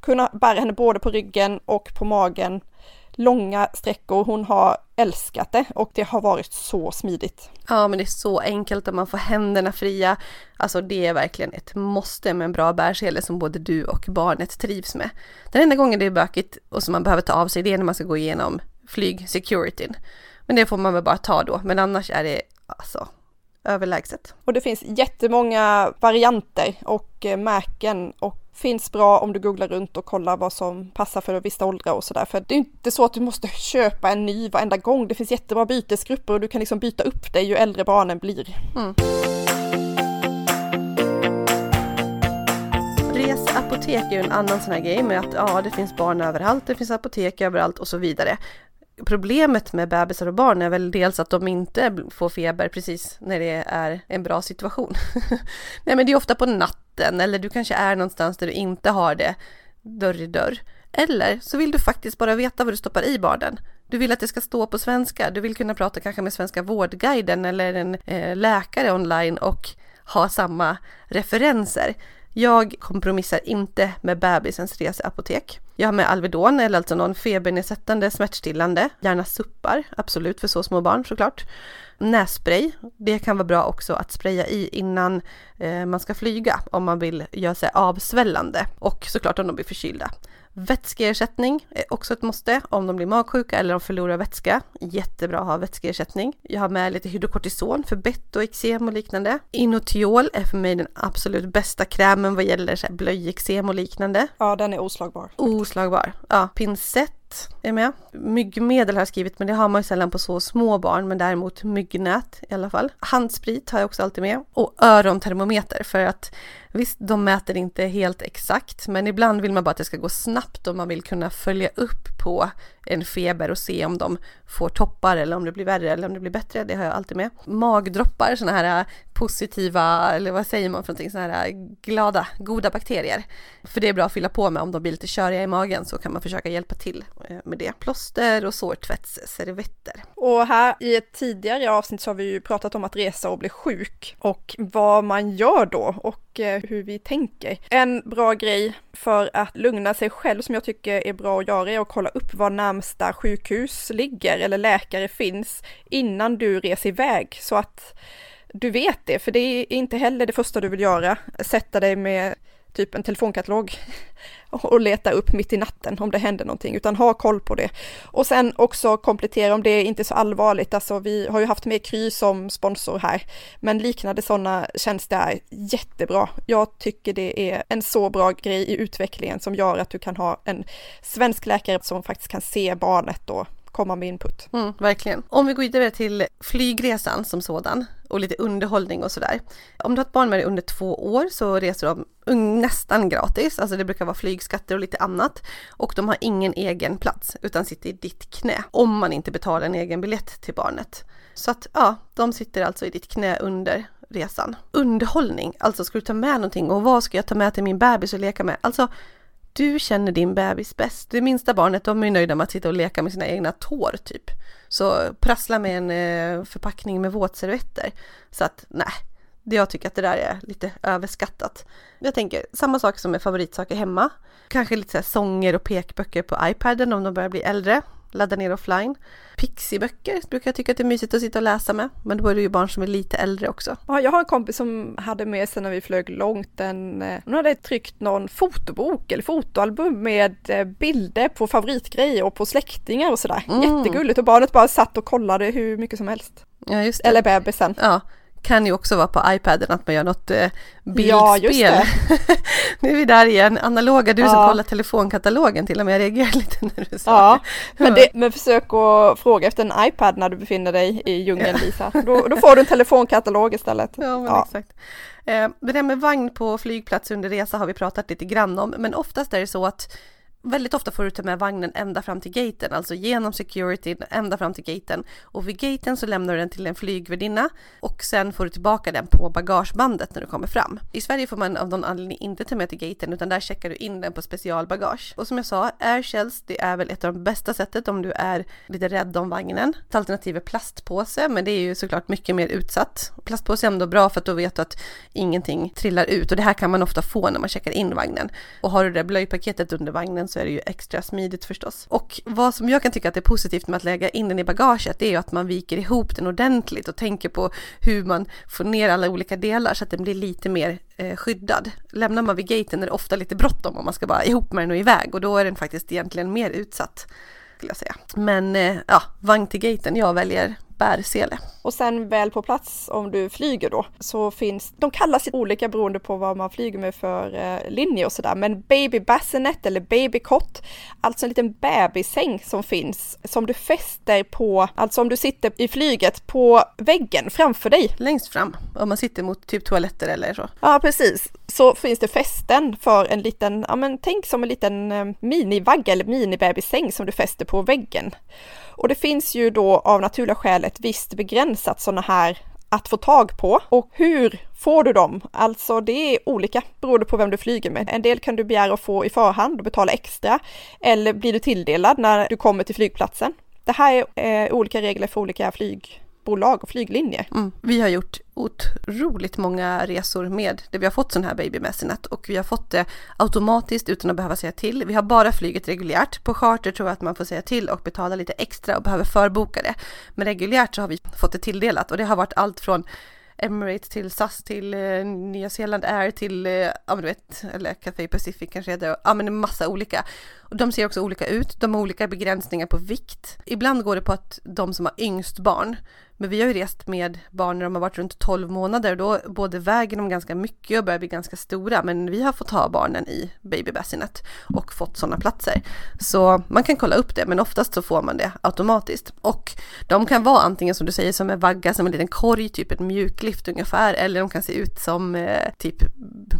Kunna bära henne både på ryggen och på magen långa sträckor. Hon har älskat det och det har varit så smidigt. Ja, men det är så enkelt och man får händerna fria. Alltså det är verkligen ett måste med en bra bärsele som både du och barnet trivs med. Den enda gången det är bökigt och som man behöver ta av sig det är när man ska gå igenom flygsecurityn. Men det får man väl bara ta då, men annars är det alltså överlägset. Och det finns jättemånga varianter och eh, märken och finns bra om du googlar runt och kollar vad som passar för vissa åldrar och sådär. För det är inte så att du måste köpa en ny varenda gång. Det finns jättebra bytesgrupper och du kan liksom byta upp dig ju äldre barnen blir. Mm. Reseapotek är ju en annan sån här grej med att ja, det finns barn överallt, det finns apotek överallt och så vidare problemet med bebisar och barn är väl dels att de inte får feber precis när det är en bra situation. [laughs] Nej men det är ofta på natten eller du kanske är någonstans där du inte har det dörr i dörr. Eller så vill du faktiskt bara veta vad du stoppar i barnen. Du vill att det ska stå på svenska. Du vill kunna prata kanske med Svenska vårdguiden eller en eh, läkare online och ha samma referenser. Jag kompromissar inte med bebisens reseapotek. Jag har med Alvedon eller alltså någon febernedsättande smärtstillande, gärna suppar, absolut för så små barn såklart. Nässpray, det kan vara bra också att spraya i innan eh, man ska flyga om man vill göra sig avsvällande och såklart om de blir förkylda. Vätskeersättning är också ett måste om de blir magsjuka eller de förlorar vätska. Jättebra att ha vätskeersättning. Jag har med lite hydrokortison för bett och eksem och liknande. Inotiol är för mig den absolut bästa krämen vad gäller blöjeksem och liknande. Ja, den är oslagbar. Oslagbar. Ja, pincett är med. Myggmedel har jag skrivit men det har man ju sällan på så små barn men däremot myggnät i alla fall. Handsprit har jag också alltid med och örontermometer för att visst, de mäter inte helt exakt men ibland vill man bara att det ska gå snabbt och man vill kunna följa upp på en feber och se om de får toppar eller om det blir värre eller om det blir bättre. Det har jag alltid med. Magdroppar, sådana här äh, positiva, eller vad säger man för någonting, sådana här äh, glada, goda bakterier. För det är bra att fylla på med om de blir lite köriga i magen så kan man försöka hjälpa till äh, med det. Plåster och sårtvättsservetter. Och här i ett tidigare avsnitt så har vi ju pratat om att resa och bli sjuk och vad man gör då och eh, hur vi tänker. En bra grej för att lugna sig själv som jag tycker är bra att göra är att kolla upp var närmsta sjukhus ligger eller läkare finns innan du reser iväg så att du vet det, för det är inte heller det första du vill göra, sätta dig med typ en telefonkatalog och leta upp mitt i natten om det händer någonting, utan ha koll på det. Och sen också komplettera om det är inte så allvarligt, alltså vi har ju haft med Kry som sponsor här, men liknande sådana tjänster är jättebra. Jag tycker det är en så bra grej i utvecklingen som gör att du kan ha en svensk läkare som faktiskt kan se barnet och komma med input. Mm, verkligen. Om vi går vidare till flygresan som sådan och lite underhållning och sådär. Om du har ett barn med dig under två år så reser de nästan gratis, alltså det brukar vara flygskatter och lite annat. Och de har ingen egen plats utan sitter i ditt knä om man inte betalar en egen biljett till barnet. Så att ja, de sitter alltså i ditt knä under resan. Underhållning, alltså ska du ta med någonting och vad ska jag ta med till min bebis och leka med? Alltså du känner din bebis bäst. Det minsta barnet, de är nöjda med att sitta och leka med sina egna tår typ. Så prassla med en eh, förpackning med våtservetter. Så att nej, jag tycker att det där är lite överskattat. Jag tänker samma sak som med favoritsaker hemma. Kanske lite så sånger och pekböcker på iPaden om de börjar bli äldre ladda ner offline. Pixiböcker brukar jag tycka att det är mysigt att sitta och läsa med, men då är det ju barn som är lite äldre också. Ja, jag har en kompis som hade med sig när vi flög långt en, eh, hon hade tryckt någon fotobok eller fotoalbum med eh, bilder på favoritgrejer och på släktingar och sådär. Mm. Jättegulligt och barnet bara satt och kollade hur mycket som helst. Ja, just det. Eller bebisen. Ja, kan ju också vara på iPaden att man gör något eh, bildspel. Ja, [laughs] nu är vi där igen, analoga du ja. som kollar telefonkatalogen till och med, jag reagerar [laughs] lite när du sa ja, det. Men, det, men försök att fråga efter en iPad när du befinner dig i djungeln Lisa, [laughs] då, då får du en telefonkatalog istället. Ja, men ja. exakt. Eh, det där med vagn på flygplats under resa har vi pratat lite grann om, men oftast är det så att väldigt ofta får du ta med vagnen ända fram till gaten, alltså genom security ända fram till gaten. Och vid gaten så lämnar du den till en flygvärdinna och sen får du tillbaka den på bagagebandet när du kommer fram. I Sverige får man av någon anledning inte ta med till gaten utan där checkar du in den på specialbagage. Och som jag sa, airshells det är väl ett av de bästa sättet om du är lite rädd om vagnen. Ett alternativ är plastpåse men det är ju såklart mycket mer utsatt. Plastpåse är ändå bra för att då vet du att ingenting trillar ut och det här kan man ofta få när man checkar in vagnen. Och har du det blöjpaketet under vagnen så är det ju extra smidigt förstås. Och vad som jag kan tycka att är positivt med att lägga in den i bagaget, det är ju att man viker ihop den ordentligt och tänker på hur man får ner alla olika delar så att den blir lite mer eh, skyddad. Lämnar man vid gaten är det ofta lite bråttom om man ska bara ihop med den och iväg och då är den faktiskt egentligen mer utsatt. skulle jag säga. Men eh, ja, vagn till gaten, jag väljer bärsele. Och sen väl på plats om du flyger då så finns, de kallas olika beroende på vad man flyger med för eh, linje och sådär, men baby bassinet eller baby cot, alltså en liten bebissäng som finns som du fäster på, alltså om du sitter i flyget på väggen framför dig. Längst fram, om man sitter mot typ toaletter eller så. Ja, precis. Så finns det fästen för en liten, ja men tänk som en liten eh, minivagga eller minibebissäng som du fäster på väggen. Och det finns ju då av naturliga skäl ett visst begränsat sådana här att få tag på. Och hur får du dem? Alltså det är olika beroende på vem du flyger med. En del kan du begära att få i förhand och betala extra. Eller blir du tilldelad när du kommer till flygplatsen. Det här är eh, olika regler för olika flyg flygbolag och flyglinjer. Mm. Vi har gjort otroligt många resor med det. Vi har fått sån här Baby Messinet och vi har fått det automatiskt utan att behöva säga till. Vi har bara flugit reguljärt. På charter tror jag att man får säga till och betala lite extra och behöver förboka det. Men reguljärt så har vi fått det tilldelat och det har varit allt från Emirates till SAS till eh, Nya Zeeland Air till, eh, ja men du vet, eller Cathay Pacific kanske heter, ja men en massa olika. Och de ser också olika ut, de har olika begränsningar på vikt. Ibland går det på att de som har yngst barn men vi har ju rest med barn när de har varit runt 12 månader och då både väger de ganska mycket och börjar bli ganska stora. Men vi har fått ha barnen i babybassinet och fått sådana platser. Så man kan kolla upp det, men oftast så får man det automatiskt. Och de kan vara antingen som du säger som en vagga, som en liten korg, typ ett mjuklift ungefär, eller de kan se ut som eh, typ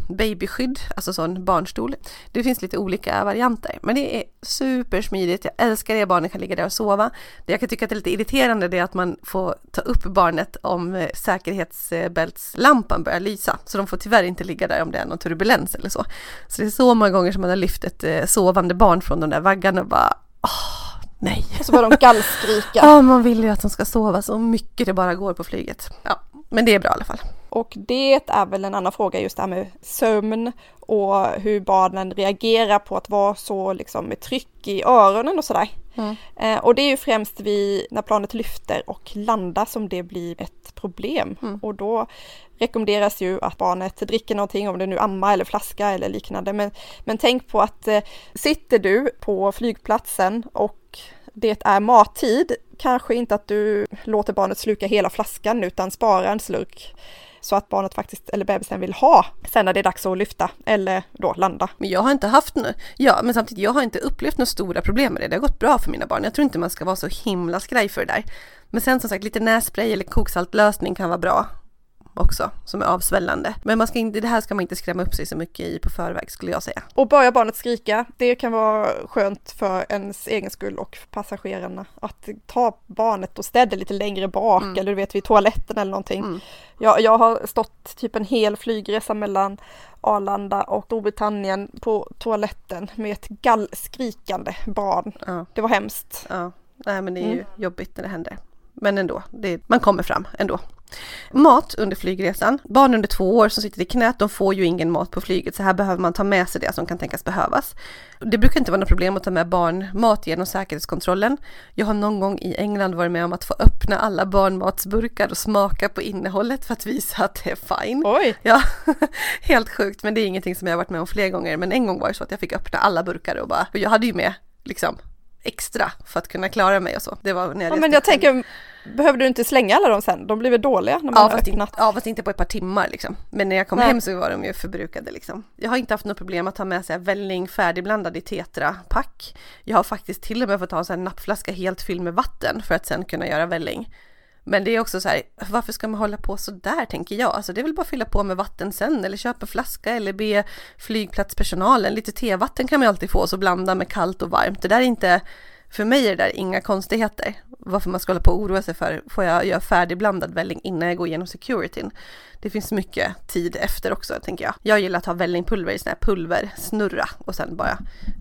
babyskydd, alltså sån barnstol. Det finns lite olika varianter, men det är supersmidigt. Jag älskar det, barnen kan ligga där och sova. Det jag kan tycka att det är lite irriterande det är att man får ta upp barnet om eh, säkerhetsbältslampan börjar lysa. Så de får tyvärr inte ligga där om det är någon turbulens eller så. Så det är så många gånger som man har lyft ett eh, sovande barn från de där vaggarna och bara åh, nej. Och så börjar de gallskrika. [laughs] Ja, man vill ju att de ska sova så mycket det bara går på flyget. Ja, men det är bra i alla fall. Och det är väl en annan fråga just det här med sömn och hur barnen reagerar på att vara så liksom med tryck i öronen och sådär. Mm. Eh, och det är ju främst vid, när planet lyfter och landar som det blir ett problem. Mm. Och då rekommenderas ju att barnet dricker någonting, om det nu amma eller flaska eller liknande. Men, men tänk på att eh, sitter du på flygplatsen och det är mattid, kanske inte att du låter barnet sluka hela flaskan utan spara en slurk så att barnet faktiskt, eller bebisen vill ha sen när det är dags att lyfta eller då landa. Men jag har inte haft något, ja men samtidigt jag har inte upplevt några stora problem med det. Det har gått bra för mina barn. Jag tror inte man ska vara så himla skraj för det där. Men sen som sagt lite nässpray eller koksaltlösning kan vara bra också som är avsvällande. Men man ska inte, det här ska man inte skrämma upp sig så mycket i på förväg skulle jag säga. Och börjar barnet skrika, det kan vara skönt för ens egen skull och passagerarna att ta barnet och städa lite längre bak mm. eller du vet vid toaletten eller någonting. Mm. Jag, jag har stått typ en hel flygresa mellan Arlanda och Storbritannien på toaletten med ett gallskrikande barn. Ja. Det var hemskt. Ja, nej men det är ju mm. jobbigt när det händer. Men ändå, det, man kommer fram ändå. Mat under flygresan. Barn under två år som sitter i knät, de får ju ingen mat på flyget, så här behöver man ta med sig det som kan tänkas behövas. Det brukar inte vara något problem att ta med barnmat genom säkerhetskontrollen. Jag har någon gång i England varit med om att få öppna alla barnmatsburkar och smaka på innehållet för att visa att det är fine. Oj! Ja, [laughs] helt sjukt, men det är ingenting som jag har varit med om fler gånger. Men en gång var det så att jag fick öppna alla burkar och bara, och jag hade ju med liksom extra för att kunna klara mig och så. Det var när jag ja, men jag tänker, behöver du inte slänga alla dem sen? De blir väl dåliga när man ja, har öppnat? In, ja, fast inte på ett par timmar liksom. Men när jag kom Nej. hem så var de ju förbrukade liksom. Jag har inte haft något problem att ha med sig välling färdigblandad i tetrapack. Jag har faktiskt till och med fått ha en nappflaska helt fylld med vatten för att sen kunna göra välling. Men det är också så här, varför ska man hålla på så där tänker jag? Alltså det är väl bara att fylla på med vatten sen eller köpa flaska eller be flygplatspersonalen, lite tevatten kan man ju alltid få så blanda med kallt och varmt. Det där är inte, för mig är det där inga konstigheter. Varför man ska hålla på och oroa sig för, får jag göra färdigblandad välling innan jag går igenom securityn? Det finns mycket tid efter också tänker jag. Jag gillar att ha vällingpulver i sån här pulversnurra och sen bara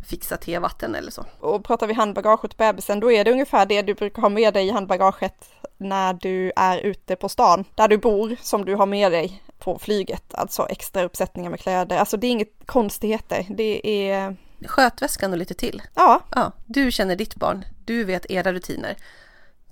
fixa tevatten eller så. Och pratar vi handbagage till bebisen, då är det ungefär det du brukar ha med dig i handbagaget när du är ute på stan, där du bor, som du har med dig på flyget, alltså extra uppsättningar med kläder. Alltså det är inget konstigheter, det är... Skötväskan och lite till. Ja. ja. Du känner ditt barn, du vet era rutiner.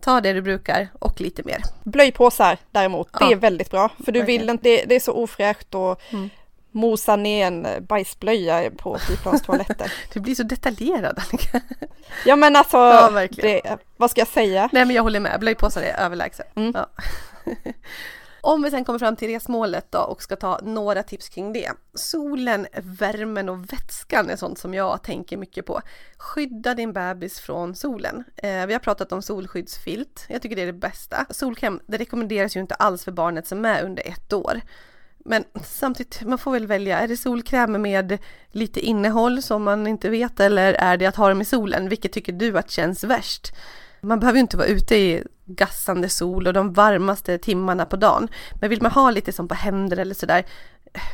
Ta det du brukar och lite mer. Blöjpåsar däremot, ja. det är väldigt bra. För du vill inte, det, det, är så ofräscht och mm. mosa ner en bajsblöja på flygplanstoaletten. [laughs] du blir så detaljerad Annika. Ja men alltså, ja, det, vad ska jag säga? Nej men jag håller med, blöjpåsar är överlägset. Mm. Ja. [laughs] Om vi sen kommer fram till resmålet då och ska ta några tips kring det. Solen, värmen och vätskan är sånt som jag tänker mycket på. Skydda din bebis från solen. Eh, vi har pratat om solskyddsfilt. Jag tycker det är det bästa. Solkräm, det rekommenderas ju inte alls för barnet som är under ett år. Men samtidigt, man får väl välja. Är det solkräm med lite innehåll som man inte vet eller är det att ha dem i solen? Vilket tycker du att känns värst? Man behöver ju inte vara ute i gassande sol och de varmaste timmarna på dagen. Men vill man ha lite som på händer eller sådär,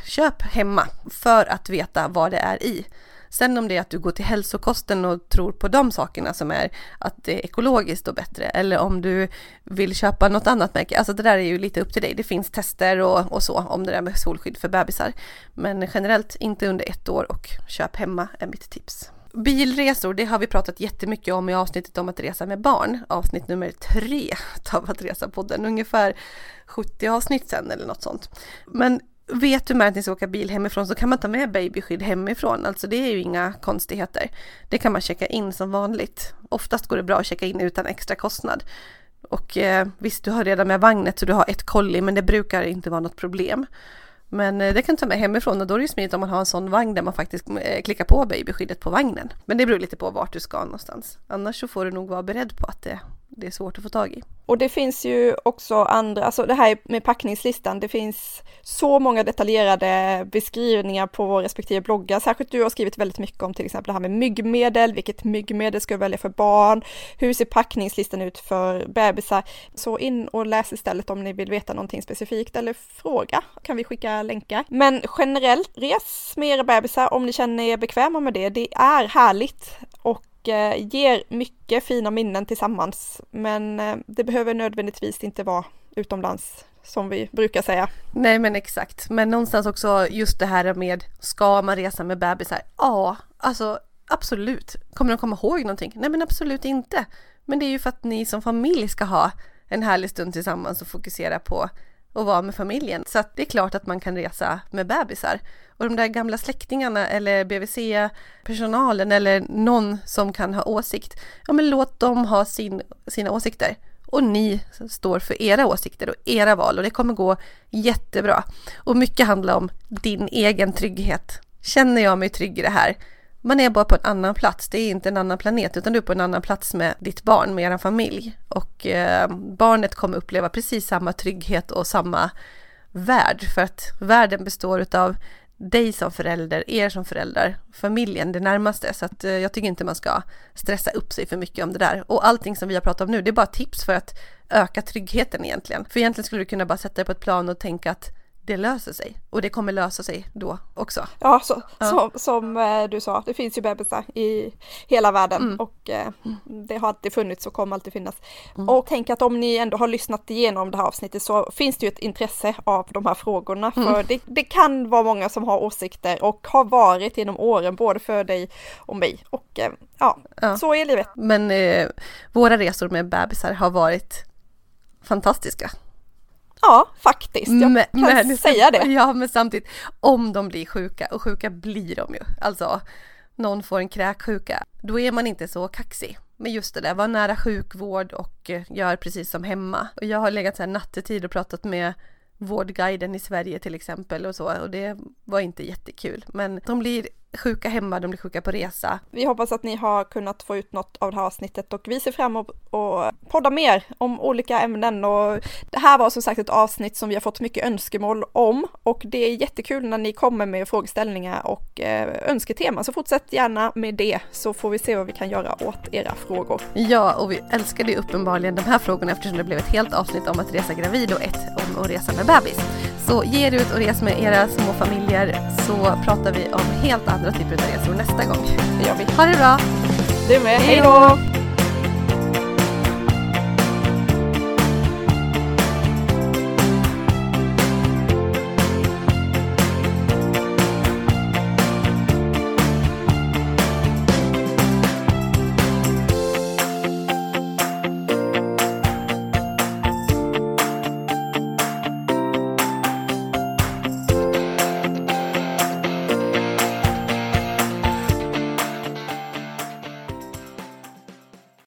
köp hemma för att veta vad det är i. Sen om det är att du går till hälsokosten och tror på de sakerna som är att det är ekologiskt och bättre eller om du vill köpa något annat märke. Alltså det där är ju lite upp till dig. Det finns tester och, och så om det där med solskydd för bebisar. Men generellt inte under ett år och köp hemma är mitt tips. Bilresor, det har vi pratat jättemycket om i avsnittet om att resa med barn. Avsnitt nummer tre av att resa podden, ungefär 70 avsnitt sen eller något sånt. Men vet du med att ni ska åka bil hemifrån så kan man ta med babyskydd hemifrån. Alltså det är ju inga konstigheter. Det kan man checka in som vanligt. Oftast går det bra att checka in utan extra kostnad. Och eh, visst, du har redan med vagnet så du har ett kolli, men det brukar inte vara något problem. Men eh, det kan du ta med hemifrån och då är det ju smidigt om man har en sån vagn där man faktiskt eh, klickar på babyskyddet på vagnen. Men det beror lite på vart du ska någonstans. Annars så får du nog vara beredd på att det, det är svårt att få tag i. Och det finns ju också andra, alltså det här med packningslistan, det finns så många detaljerade beskrivningar på våra respektive bloggar. Särskilt du har skrivit väldigt mycket om till exempel det här med myggmedel, vilket myggmedel ska du välja för barn, hur ser packningslistan ut för bebisar? Så in och läs istället om ni vill veta någonting specifikt eller fråga, kan vi skicka länkar. Men generellt, res med era bebisar om ni känner er bekväma med det. Det är härligt Eh, ger mycket fina minnen tillsammans. Men eh, det behöver nödvändigtvis inte vara utomlands som vi brukar säga. Nej men exakt, men någonstans också just det här med ska man resa med bebisar? Ja, alltså absolut. Kommer de komma ihåg någonting? Nej men absolut inte. Men det är ju för att ni som familj ska ha en härlig stund tillsammans och fokusera på och vara med familjen. Så att det är klart att man kan resa med bebisar. Och de där gamla släktingarna eller BVC-personalen eller någon som kan ha åsikt, ja men låt dem ha sin, sina åsikter. Och ni står för era åsikter och era val och det kommer gå jättebra. Och mycket handlar om din egen trygghet. Känner jag mig trygg i det här? Man är bara på en annan plats, det är inte en annan planet utan du är på en annan plats med ditt barn, med er familj. Och eh, barnet kommer uppleva precis samma trygghet och samma värld för att världen består utav dig som förälder, er som föräldrar, familjen, det närmaste. Så att eh, jag tycker inte man ska stressa upp sig för mycket om det där. Och allting som vi har pratat om nu, det är bara tips för att öka tryggheten egentligen. För egentligen skulle du kunna bara sätta dig på ett plan och tänka att det löser sig och det kommer lösa sig då också. Ja, så, ja. Som, som eh, du sa, det finns ju bebisar i hela världen mm. och eh, mm. det har alltid funnits och kommer alltid finnas. Mm. Och tänk att om ni ändå har lyssnat igenom det här avsnittet så finns det ju ett intresse av de här frågorna mm. för det, det, kan vara många som har åsikter och har varit genom åren både för dig och mig och eh, ja, ja, så är livet. Men eh, våra resor med bebisar har varit fantastiska. Ja, faktiskt. Jag men, kan men, säga det. [laughs] Ja, men samtidigt, om de blir sjuka, och sjuka blir de ju, alltså någon får en kräksjuka, då är man inte så kaxig. Men just det där, var nära sjukvård och eh, gör precis som hemma. Och jag har legat så här nattetid och pratat med Vårdguiden i Sverige till exempel och så och det var inte jättekul. Men de blir sjuka hemma, de blir sjuka på resa. Vi hoppas att ni har kunnat få ut något av det här avsnittet och vi ser fram emot att podda mer om olika ämnen och det här var som sagt ett avsnitt som vi har fått mycket önskemål om och det är jättekul när ni kommer med frågeställningar och eh, önsketeman så fortsätt gärna med det så får vi se vad vi kan göra åt era frågor. Ja, och vi älskade ju uppenbarligen de här frågorna eftersom det blev ett helt avsnitt om att resa gravid och ett om att resa med bebis. Så ge er ut och res med era små familjer så pratar vi om helt andra typer av resor nästa gång. Det gör vi. Ha det bra! Du med, hej då!